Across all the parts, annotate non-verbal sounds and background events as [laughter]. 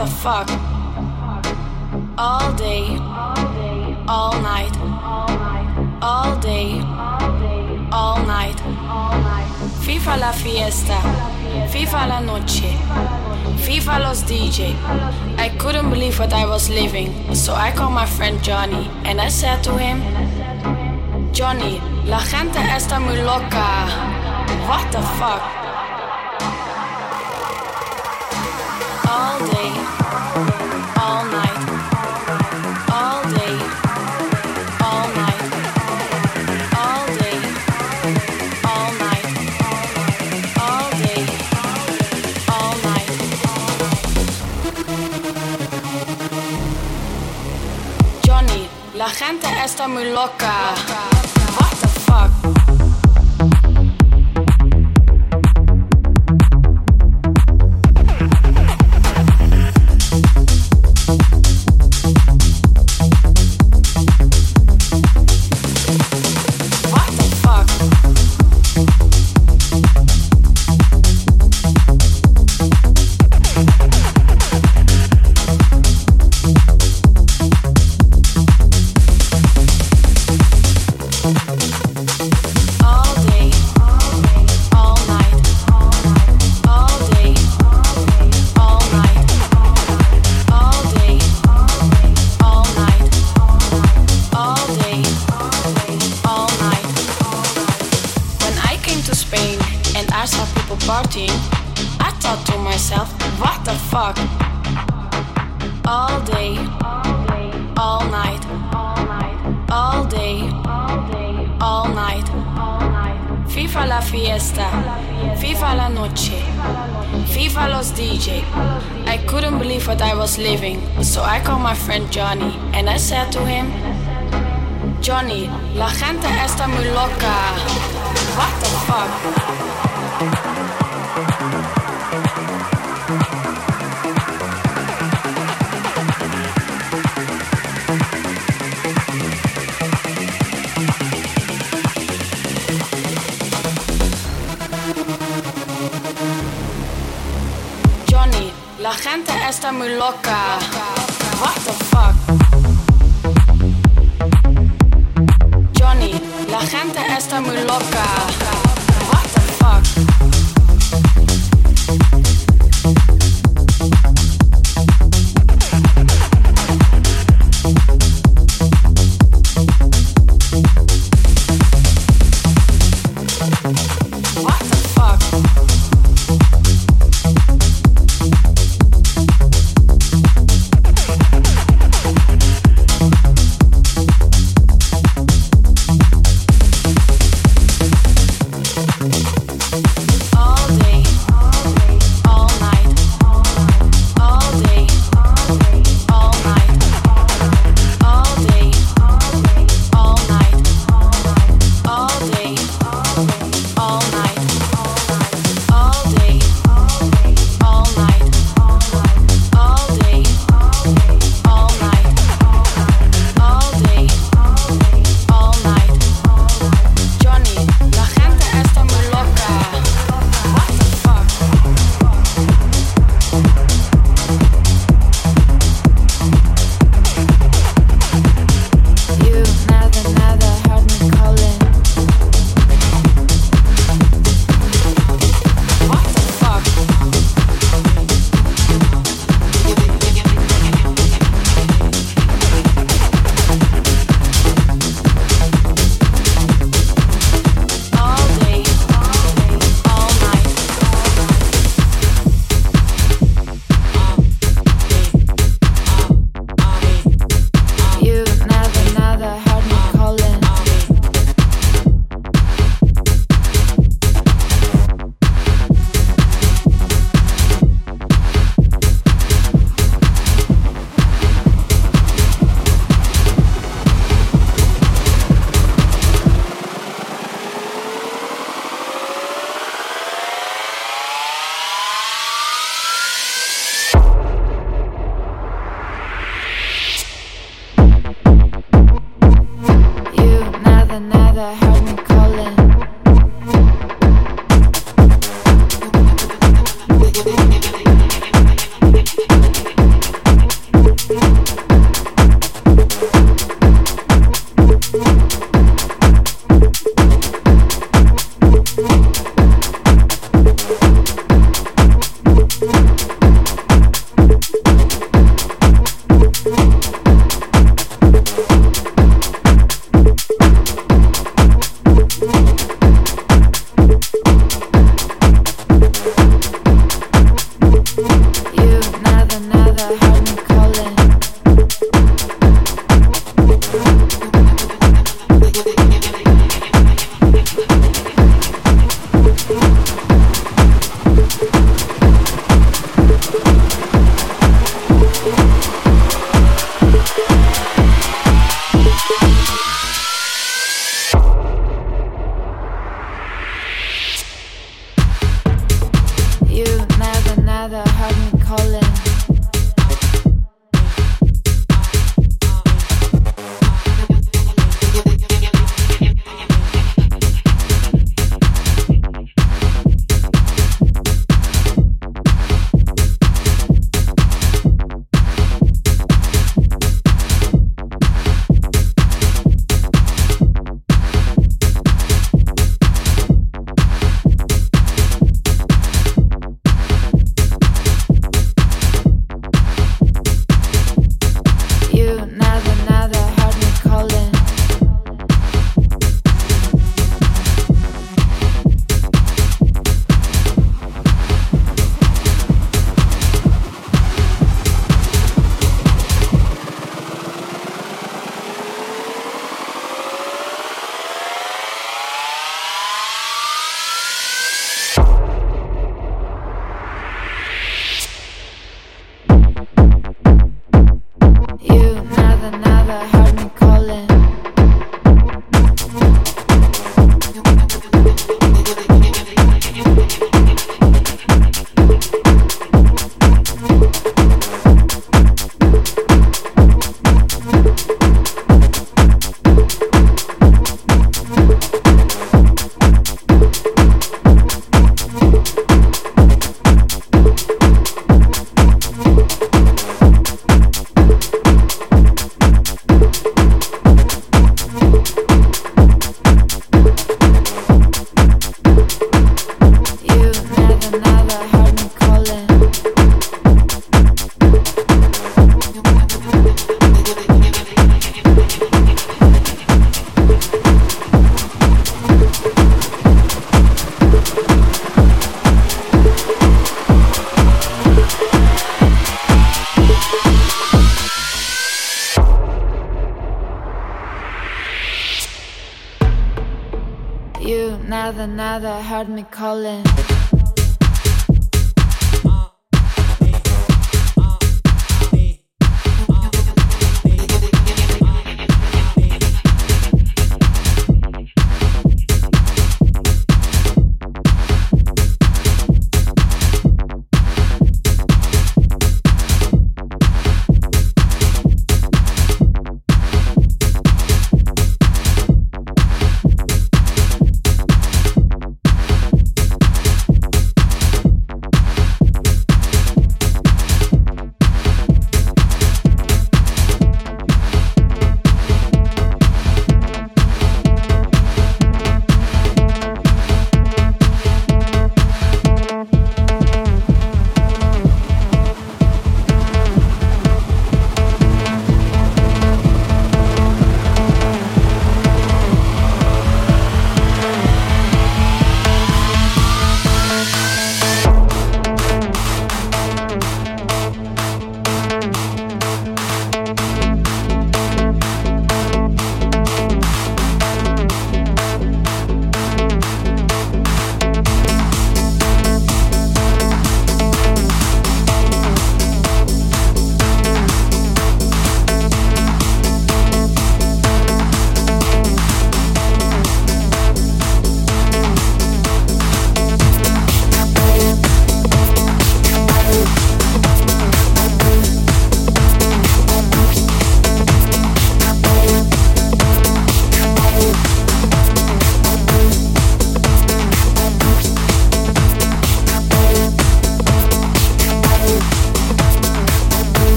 the fuck? All day, all night, all day, all night. FIFA la fiesta, FIFA la noche, FIFA los DJ. I couldn't believe what I was living, so I called my friend Johnny and I said to him, Johnny, la gente está muy loca. What the fuck? Está muy loca. What the hell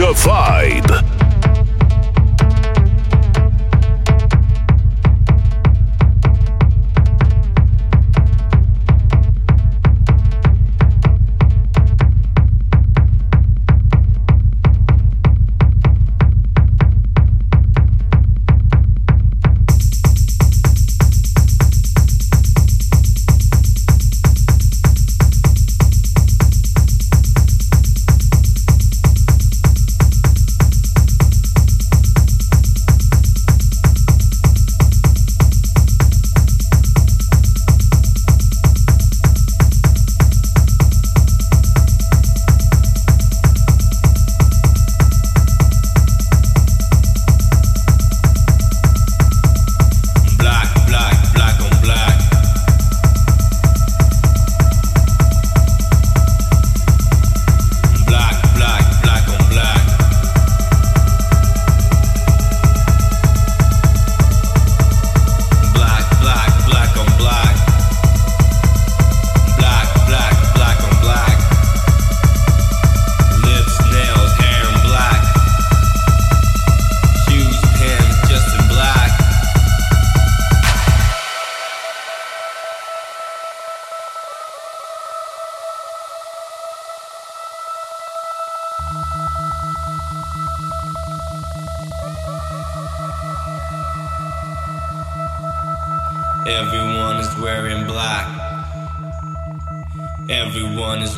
to 5.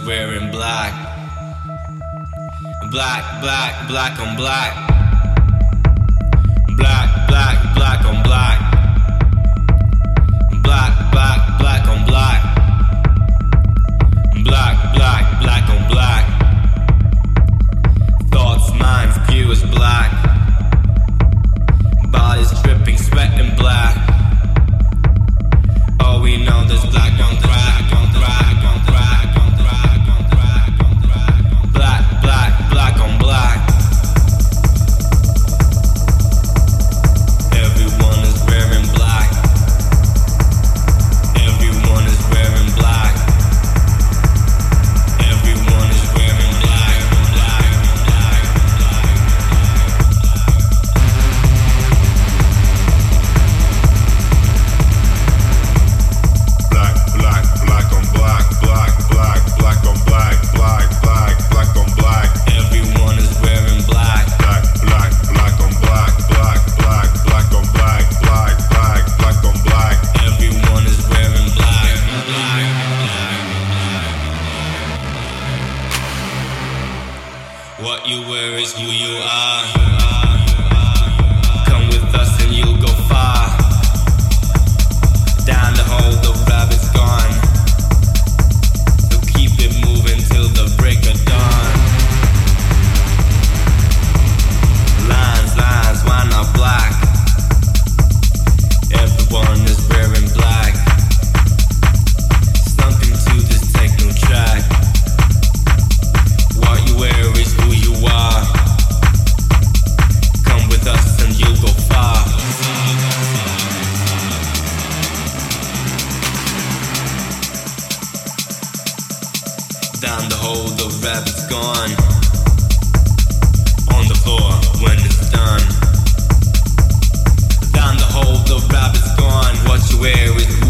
Wearing black. Black, black, black on black. Black, black, black on black. Black, black, black on black. Black, black, black on black. Thoughts, minds, view is black. Bodies dripping, sweat and black we know this black on crack, What you wear is who you are. Come with us and you'll go far. Down the hole, the rabbit's gone. So keep it moving till the break of dawn. Lines, lines, why not black? Everyone is On the floor when it's done. Down the hole, the rabbit's gone. What you wear is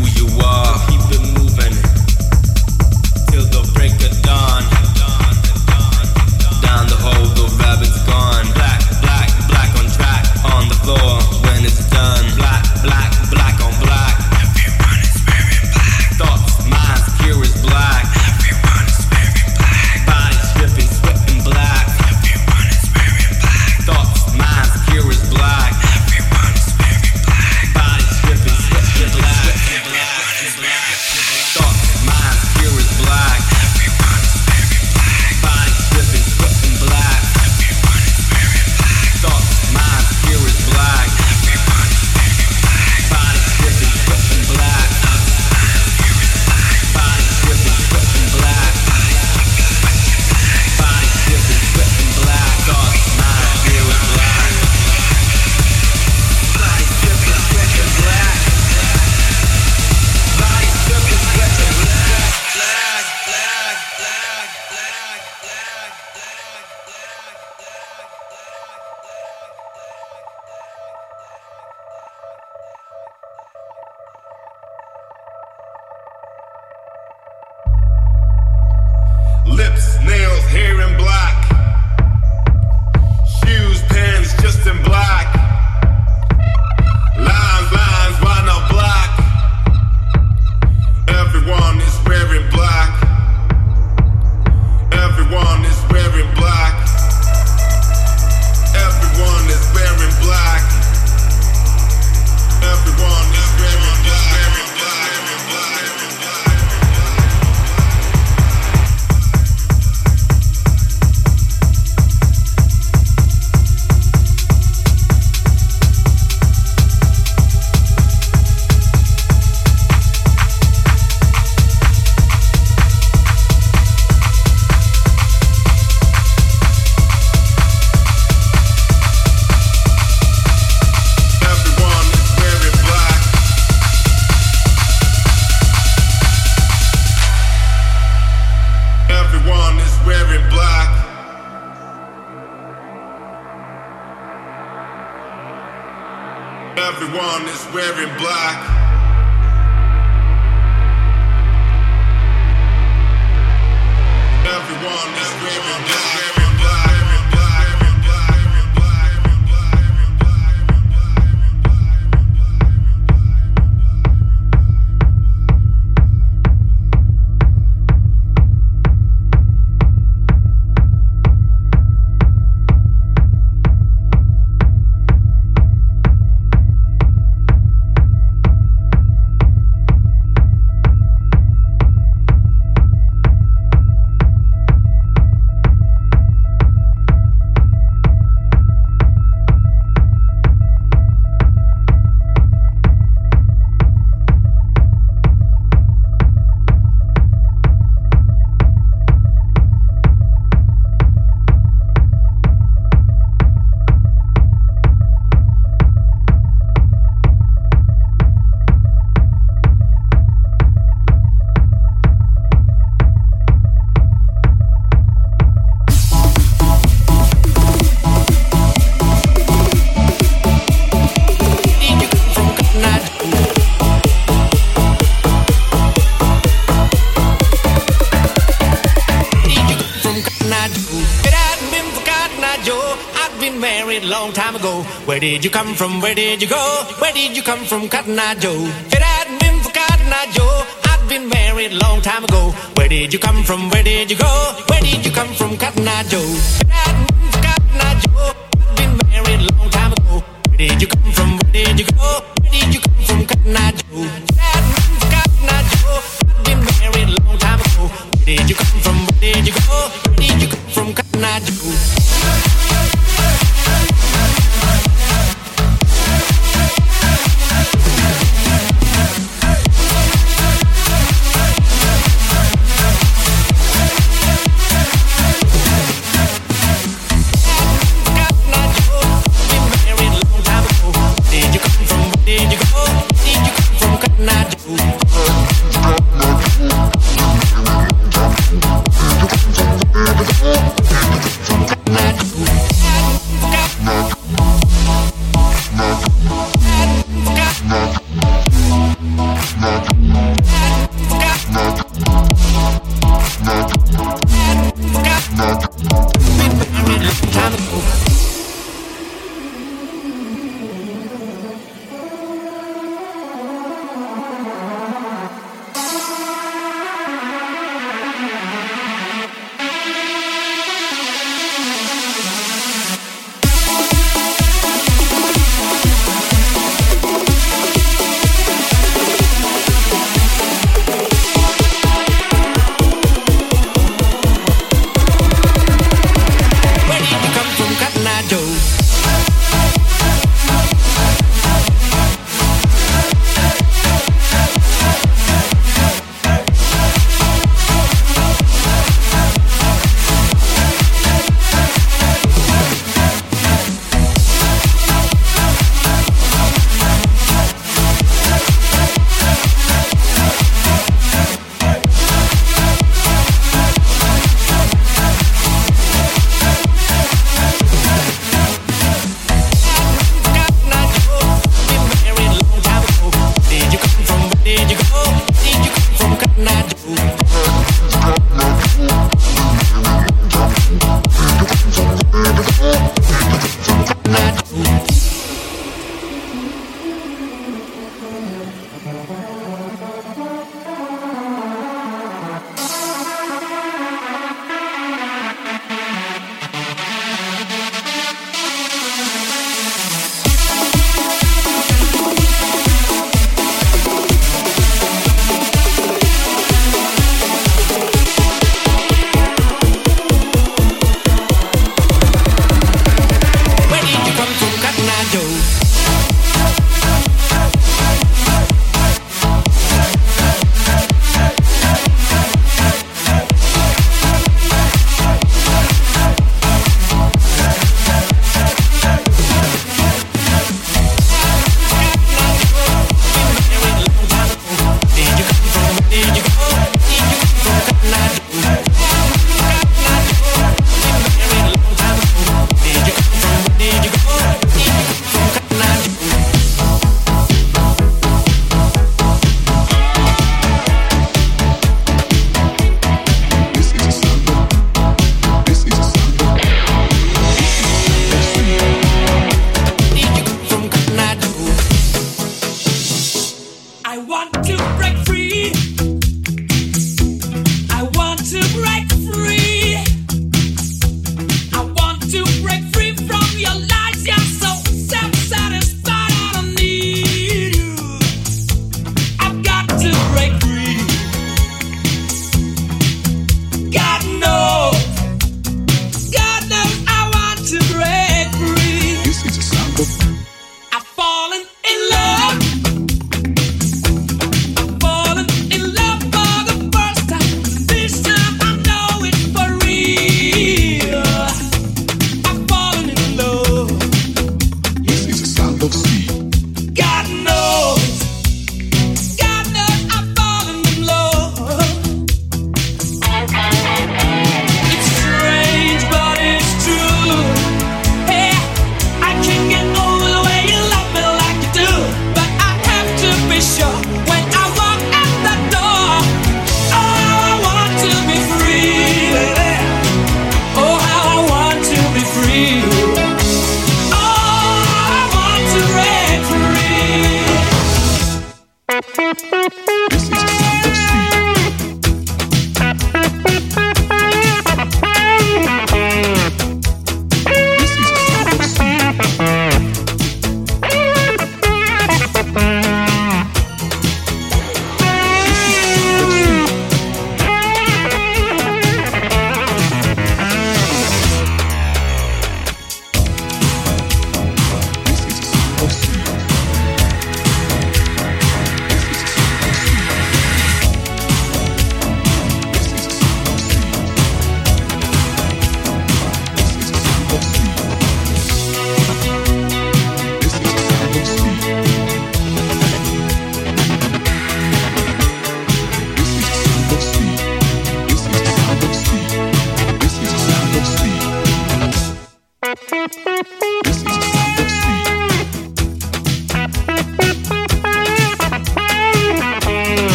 did you come from? Where did you go? Where did you come from, Cotton Eye Joe? If it hadn't been for Cotton Eye Joe, I'd been married long time ago. Where did you come from? Where did you go? Where did you come from, Cotton Eye Joe?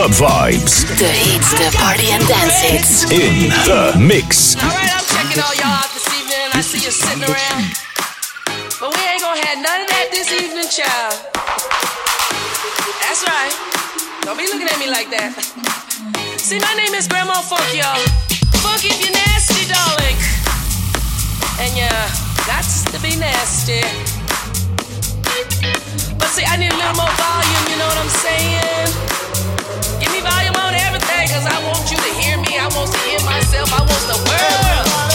club vibes. The hits, the party and dance hits. In the mix. All right, I'm checking all y'all out this evening. I see you sitting around. But we ain't gonna have none of that this evening, child. That's right. Don't be looking at me like that. [laughs] See, my name is Grandma Funk, y'all. Funk if you're nasty, darling. And yeah, got to be nasty. But see, I need a little more volume, you know what I'm saying? Cause I want you to hear me, I want to hear myself, I want the world.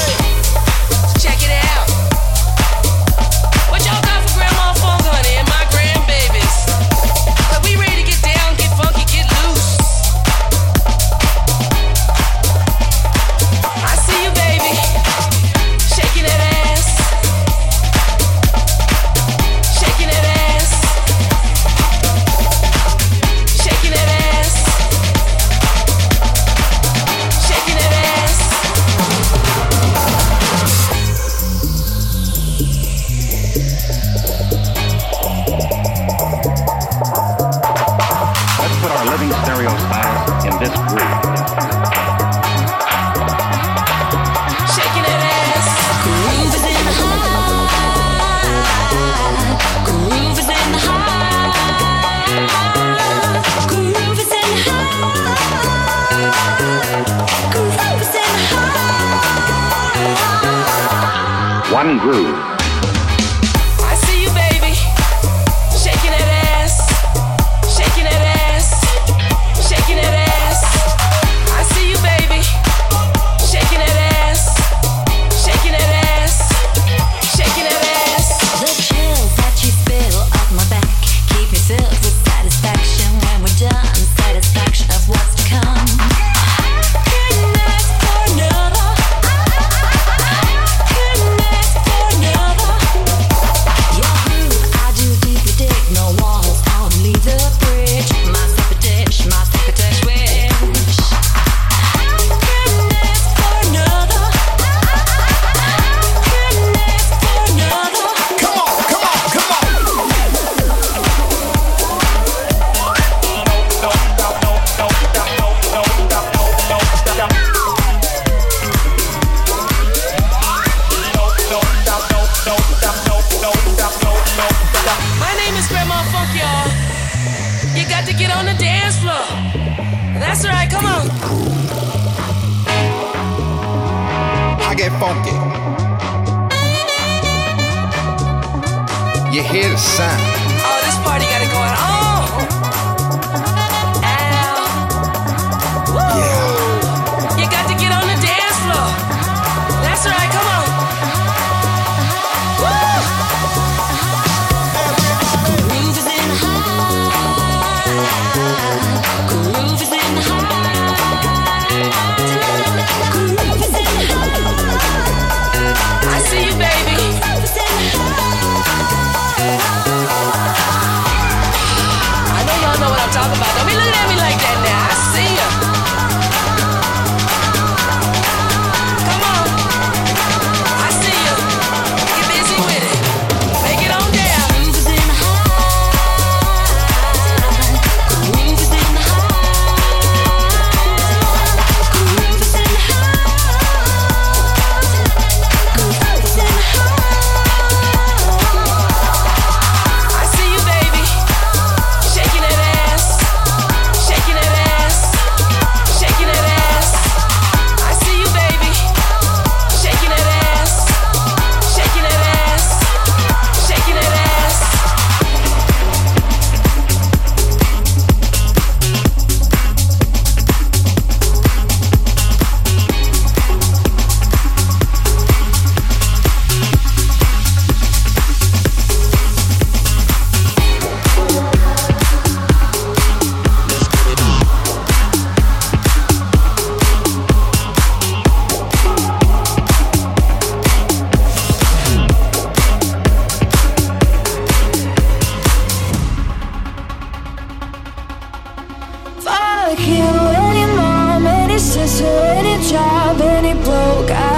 You hear the sound. Oh, this party got it going on.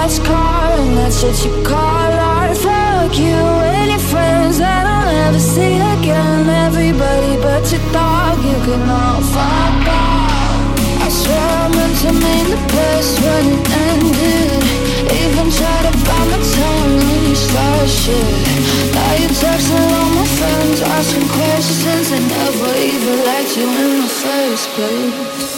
fast car and that's what you call art Fuck you and your friends that I'll never see again. Everybody but your dog, you can all fuck off I swear I meant to mean the best when it ended. Even tried to find my tongue when you start shit. Now you're texting all my friends, asking questions I never even liked you in the first place.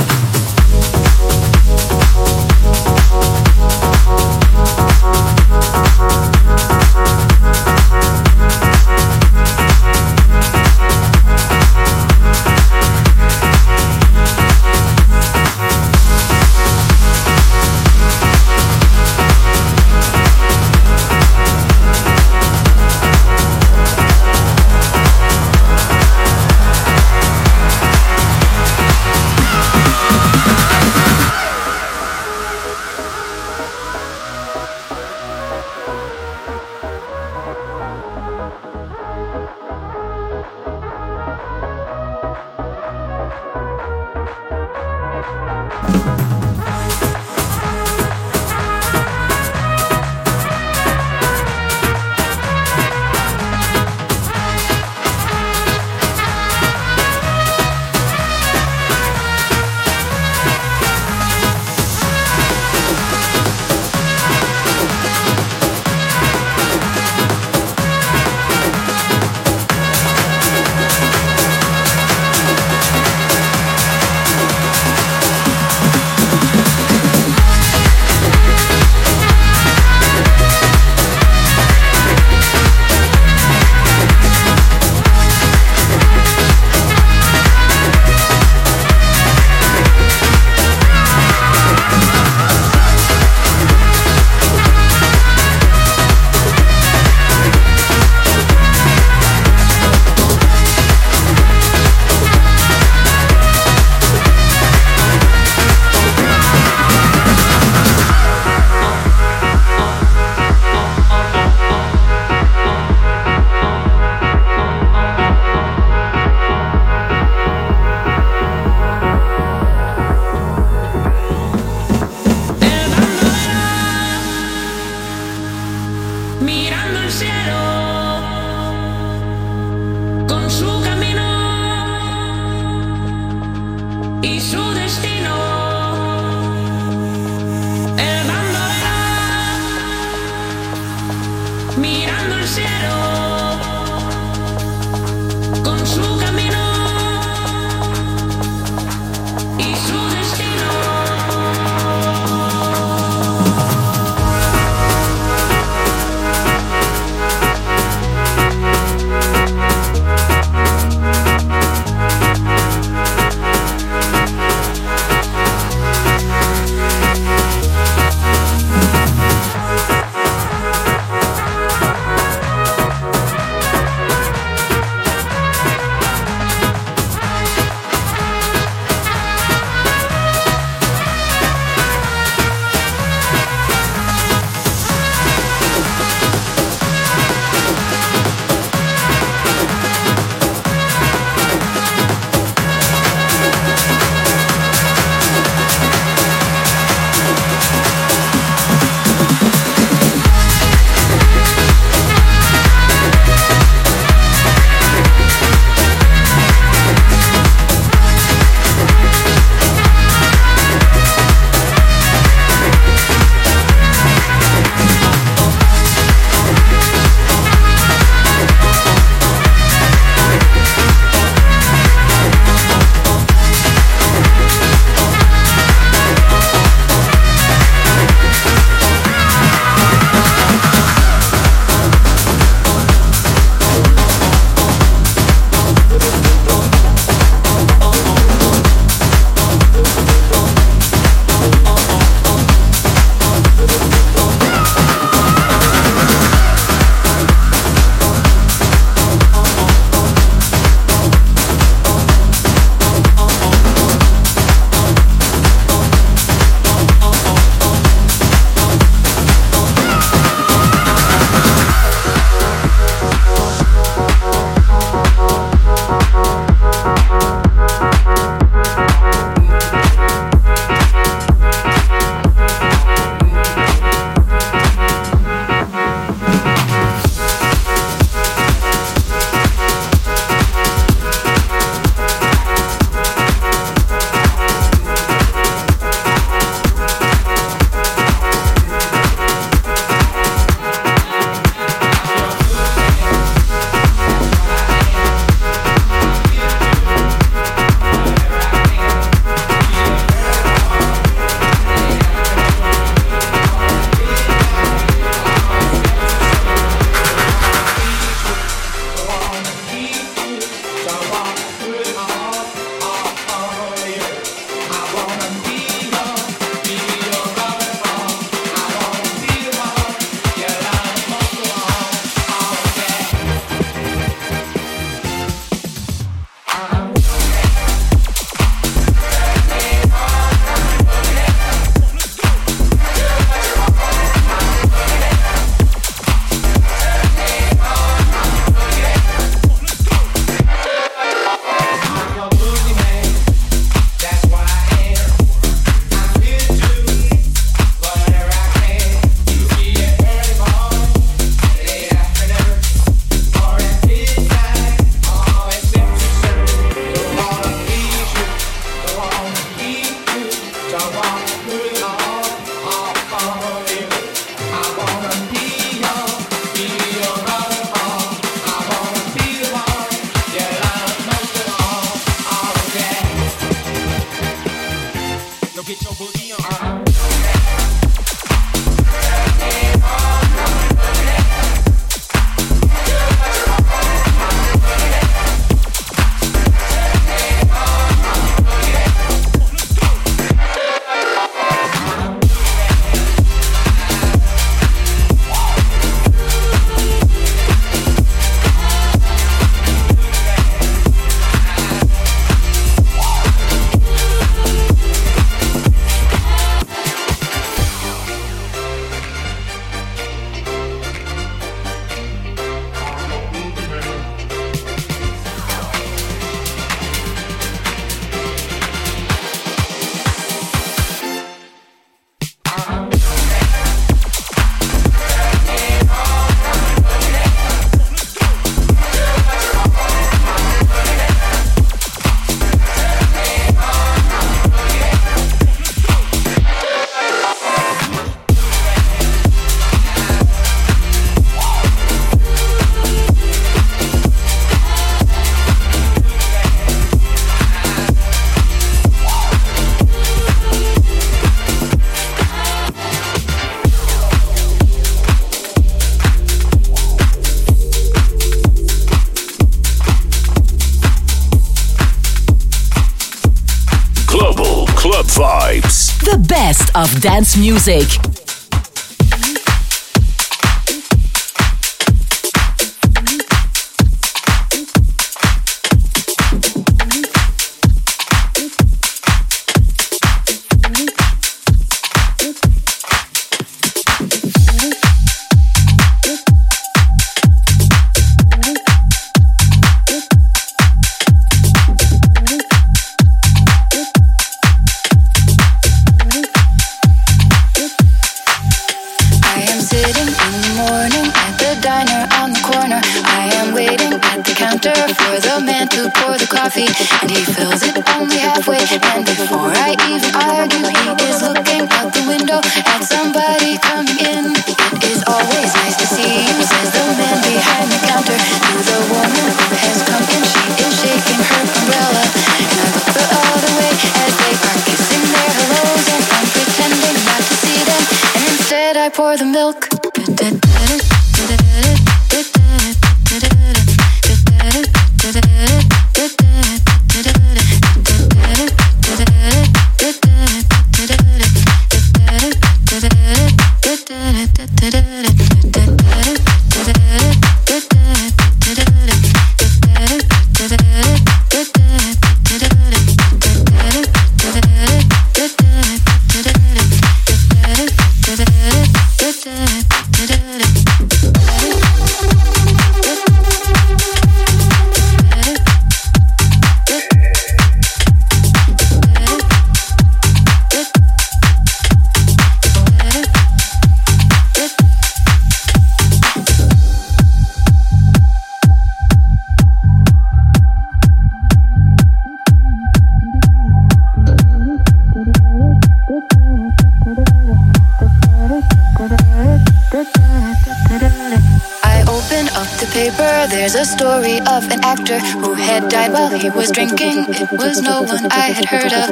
Of dance music.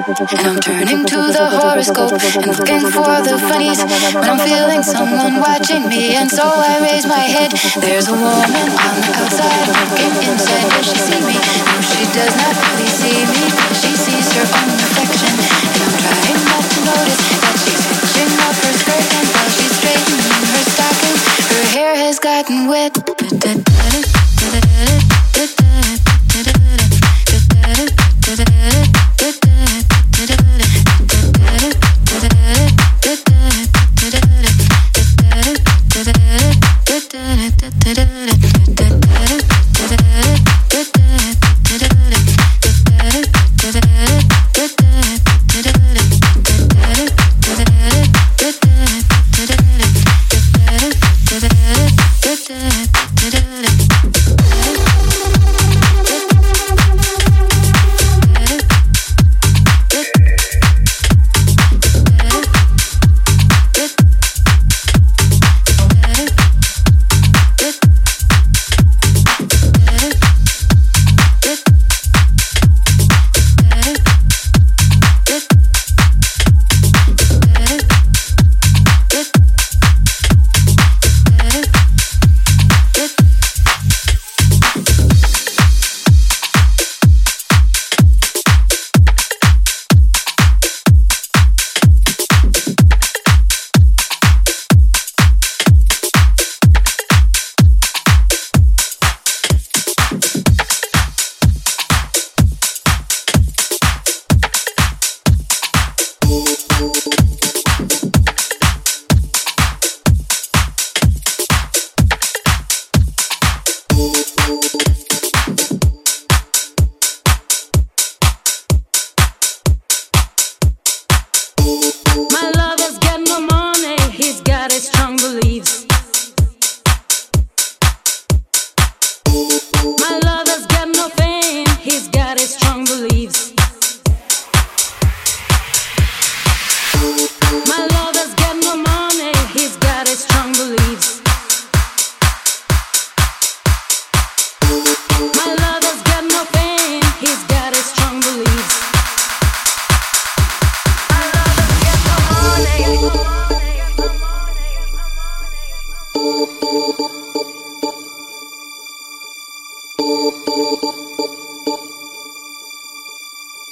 I'm turning to the horoscope and looking for the funnies. When I'm feeling someone watching me, and so I raise my head. There's a woman on the outside looking inside. Does she see me? No, she does not really see me. She sees her own reflection. And I'm trying not to notice that she's hitching up her skirt. And while she's straightening her stockings, her hair has gotten wet.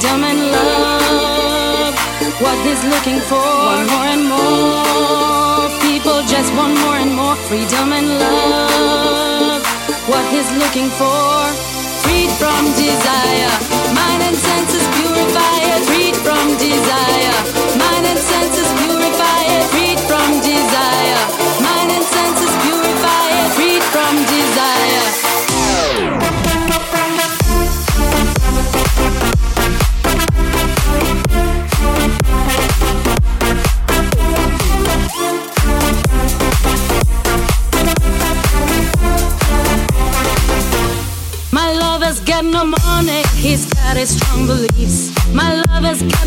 freedom and love. What he's looking for, want more. And more. People just want more and more freedom and love. What he's looking for, freed from desire, mind and senses purified, freed from desire,